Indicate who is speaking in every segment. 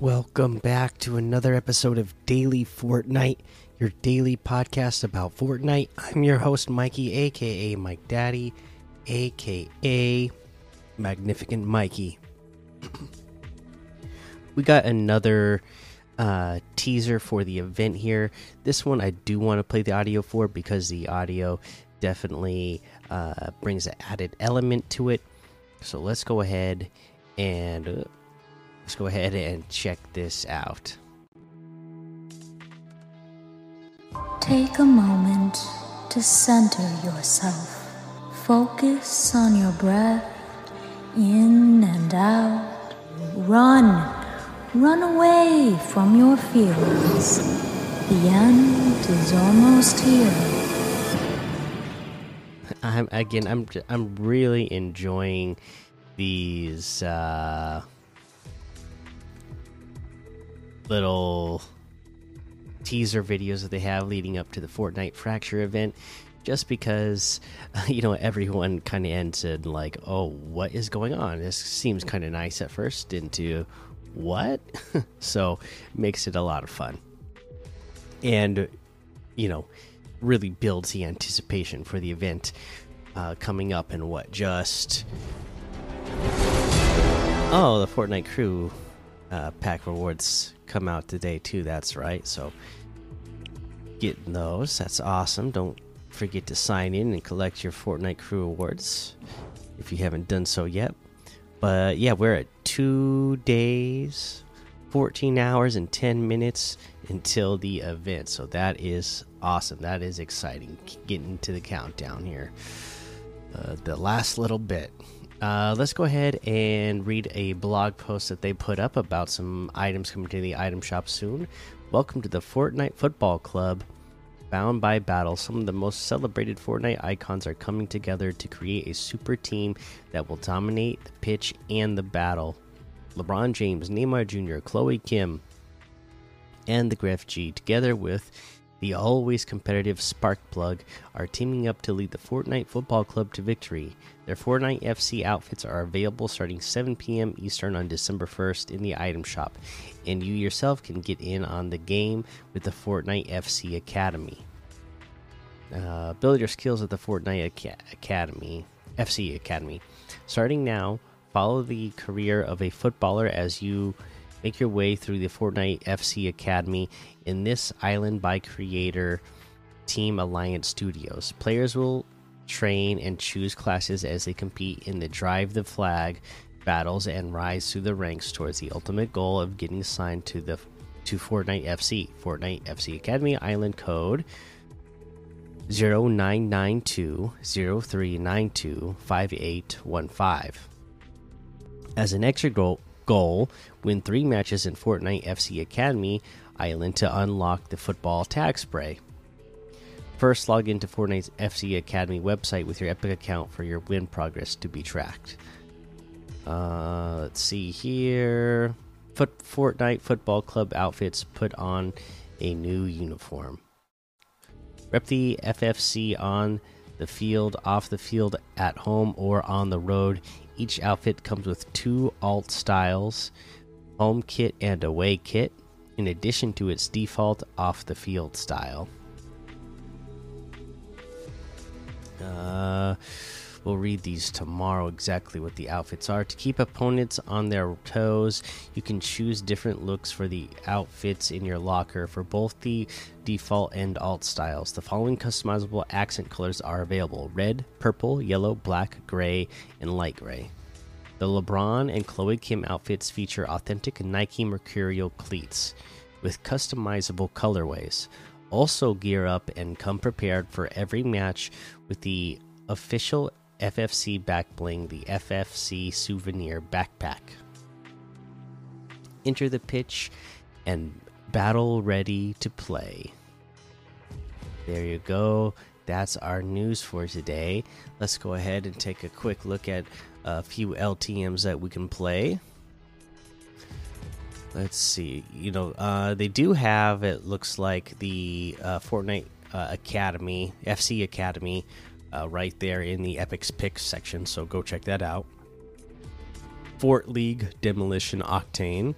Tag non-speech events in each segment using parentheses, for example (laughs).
Speaker 1: Welcome back to another episode of Daily Fortnite, your daily podcast about Fortnite. I'm your host, Mikey, aka Mike Daddy, aka Magnificent Mikey. (clears throat) we got another uh, teaser for the event here. This one I do want to play the audio for because the audio definitely uh, brings an added element to it. So let's go ahead and. Uh, let's go ahead and check this out.
Speaker 2: Take a moment to center yourself. Focus on your breath in and out. Run. Run away from your feelings. The end is almost here.
Speaker 1: I'm again. I'm I'm really enjoying these uh, little teaser videos that they have leading up to the Fortnite Fracture event. Just because, (laughs) you know, everyone kind of ends in like, "Oh, what is going on?" This seems kind of nice at first. Into what? (laughs) so makes it a lot of fun, and you know, really builds the anticipation for the event uh, coming up in what just oh the Fortnite crew uh, pack rewards come out today too. That's right. So getting those. That's awesome. Don't forget to sign in and collect your Fortnite crew awards if you haven't done so yet. But yeah, we're at two days, 14 hours, and 10 minutes until the event. So that is awesome. That is exciting. Getting to the countdown here. Uh, the last little bit. Uh, let's go ahead and read a blog post that they put up about some items coming to the item shop soon. Welcome to the Fortnite Football Club. Bound by battle, some of the most celebrated Fortnite icons are coming together to create a super team that will dominate the pitch and the battle. LeBron James, Neymar Jr., Chloe Kim, and the Grefg, together with the always competitive Sparkplug are teaming up to lead the Fortnite Football Club to victory. Their Fortnite FC outfits are available starting 7 p.m. Eastern on December 1st in the item shop, and you yourself can get in on the game with the Fortnite FC Academy. Uh, build your skills at the Fortnite Academy, FC Academy. Starting now, follow the career of a footballer as you Make your way through the Fortnite FC Academy in this Island by Creator Team Alliance Studios. Players will train and choose classes as they compete in the Drive the Flag battles and rise through the ranks towards the ultimate goal of getting assigned to the to Fortnite FC. Fortnite FC Academy Island code 0992 0392 5815. As an extra goal, goal win three matches in Fortnite FC Academy Island to unlock the football tag spray. First, log into Fortnite's FC Academy website with your Epic account for your win progress to be tracked. Uh, let's see here. Foot Fortnite Football Club outfits put on a new uniform. Rep the FFC on the field, off the field, at home, or on the road each outfit comes with two alt styles home kit and away kit, in addition to its default off the field style. Uh, We'll read these tomorrow exactly what the outfits are. To keep opponents on their toes, you can choose different looks for the outfits in your locker for both the default and alt styles. The following customizable accent colors are available red, purple, yellow, black, gray, and light gray. The LeBron and Chloe Kim outfits feature authentic Nike Mercurial cleats with customizable colorways. Also, gear up and come prepared for every match with the official FFC back bling, the FFC souvenir backpack. Enter the pitch and battle ready to play. There you go. That's our news for today. Let's go ahead and take a quick look at a few LTMs that we can play. Let's see. You know, uh, they do have, it looks like, the uh, Fortnite uh, Academy, FC Academy, uh, right there in the Epics Picks section. So go check that out. Fort League Demolition Octane.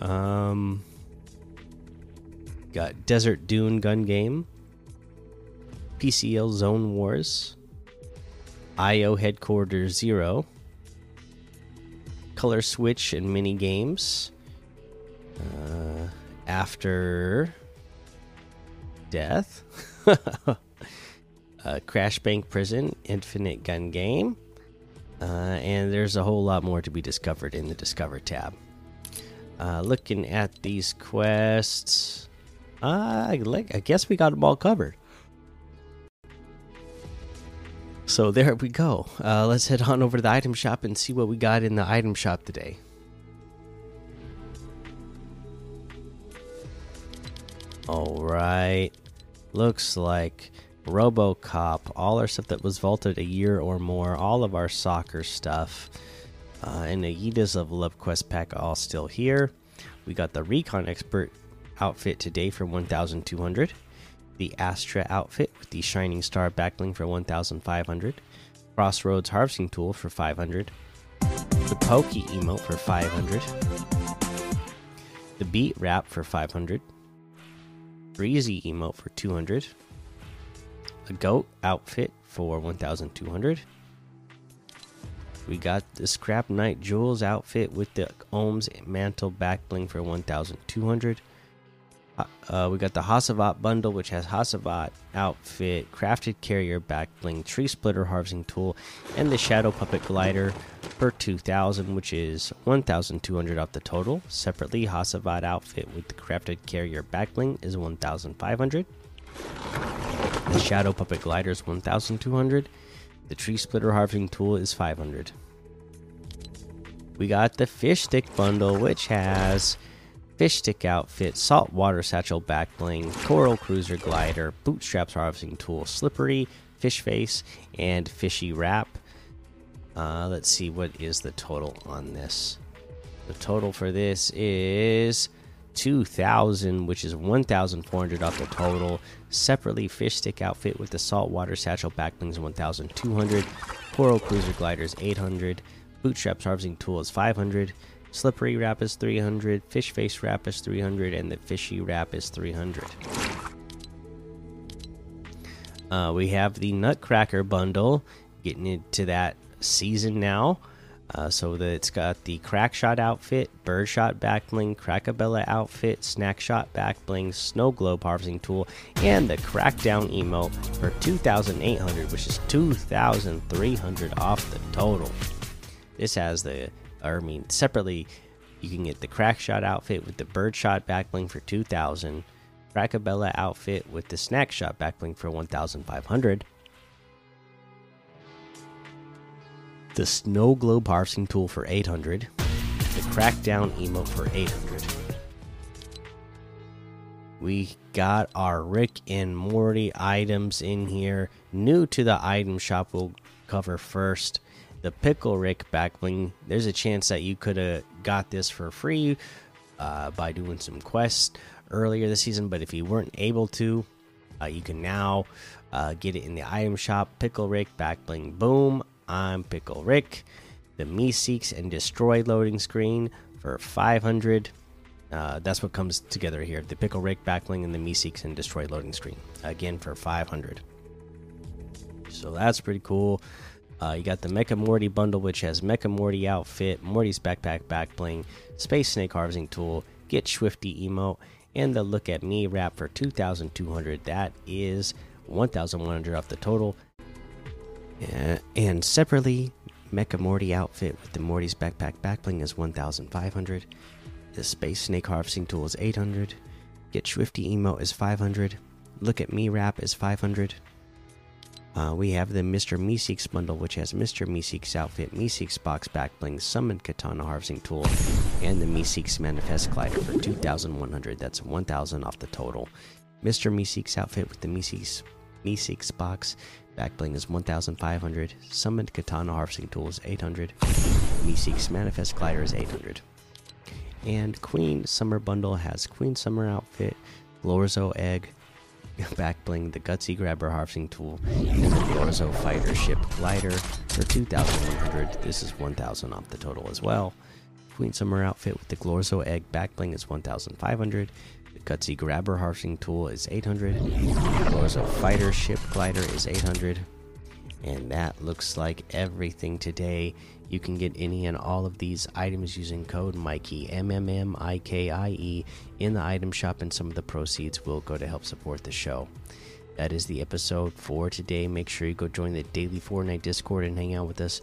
Speaker 1: Um, got Desert Dune Gun Game, PCL Zone Wars, IO Headquarters Zero, Color Switch and Mini Games. Uh, after Death, (laughs) uh, Crash Bank Prison, Infinite Gun Game, uh, and there's a whole lot more to be discovered in the Discover tab. Uh, looking at these quests, I, I guess we got them all covered. So there we go. Uh, let's head on over to the item shop and see what we got in the item shop today. All right. Looks like RoboCop, all our stuff that was vaulted a year or more, all of our soccer stuff, uh, and the of Love Quest pack all still here. We got the Recon Expert outfit today for 1,200. The Astra outfit with the Shining Star backbling for 1,500. Crossroads Harvesting Tool for 500. The Pokey emote for 500. The Beat Wrap for 500. Breezy emote for 200. A Goat outfit for 1,200. We got the Scrap Knight Jules outfit with the Ohms Mantle back bling for 1,200. Uh, uh, we got the Hasavat bundle, which has Hasavat outfit, crafted carrier back bling, tree splitter harvesting tool, and the Shadow Puppet glider for 2,000, which is 1,200 off the total. Separately, Hasavat outfit with the crafted carrier back bling is 1,500. The Shadow Puppet glider is 1,200. The tree splitter harvesting tool is 500. We got the fish stick bundle, which has fish stick outfit, saltwater satchel back bling, coral cruiser glider, bootstraps harvesting tool, slippery fish face, and fishy wrap. Uh, let's see what is the total on this. The total for this is 2000 which is 1400 off the total. Separately fish stick outfit with the saltwater satchel backblings 1200 coral cruiser gliders 800 bootstraps harvesting tool is 500 slippery wrap is 300 fish face wrap is 300 and the fishy wrap is 300 uh, we have the nutcracker bundle. Getting into that season now uh, so that it's got the crack shot outfit, birdshot back bling, crackabella outfit, snack shot back bling, snow globe harvesting tool, and the crackdown emote for 2,800, which is 2,300 off the total. This has the, or I mean, separately, you can get the crack shot outfit with the birdshot back bling for 2,000, crackabella outfit with the snack shot back bling for 1,500 the snow globe harvesting tool for 800 the crackdown emote for 800 we got our rick and morty items in here. New to the item shop we'll cover first. The pickle rick backbling there's a chance that you could have got this for free uh, by doing some quests earlier this season but if you weren't able to uh, you can now uh, get it in the item shop. Pickle rick backbling boom I'm Pickle Rick. The Meeseeks and Destroy loading screen for 500. Uh, that's what comes together here. The Pickle Rick backbling and the Meeseeks and Destroy loading screen. Again for 500. So that's pretty cool. Uh, you got the Mecha Morty bundle, which has Mecha Morty outfit, Morty's backpack backbling, Space Snake harvesting tool, Get Swifty emote, and the Look at Me wrap for 2,200. That is 1,100 off the total. Uh, and separately, Mecha Morty outfit with the Morty's backpack backbling is 1,500. The Space Snake harvesting tool is 800. Get Swifty emote is 500. Look at Me wrap is 500. Uh, we have the Mr. Meeseeks bundle, which has Mr. Meeseeks outfit, Meeseeks box backbling, Summon Katana harvesting tool, and the Meeseeks manifest glider for 2,100. That's 1,000 off the total. Mr. Meeseeks outfit with the Meeseeks Meeseeks box Backbling is 1,500. Summoned Katana Harvesting Tool is 800. Meeseeks Manifest Glider is 800. And Queen Summer Bundle has Queen Summer Outfit, Glorzo Egg, (laughs) Backbling, the Gutsy Grabber Harvesting Tool, and the Glorzo Fighter Ship Glider for 2,100. This is 1,000 off the total as well. Queen Summer outfit with the Glorzo egg Backbling is 1,500. The Grabber harvesting tool is 800. Glorzo Fighter ship glider is 800. And that looks like everything today. You can get any and all of these items using code Mikey M M M I K I E in the item shop, and some of the proceeds will go to help support the show. That is the episode for today. Make sure you go join the daily Fortnite Discord and hang out with us.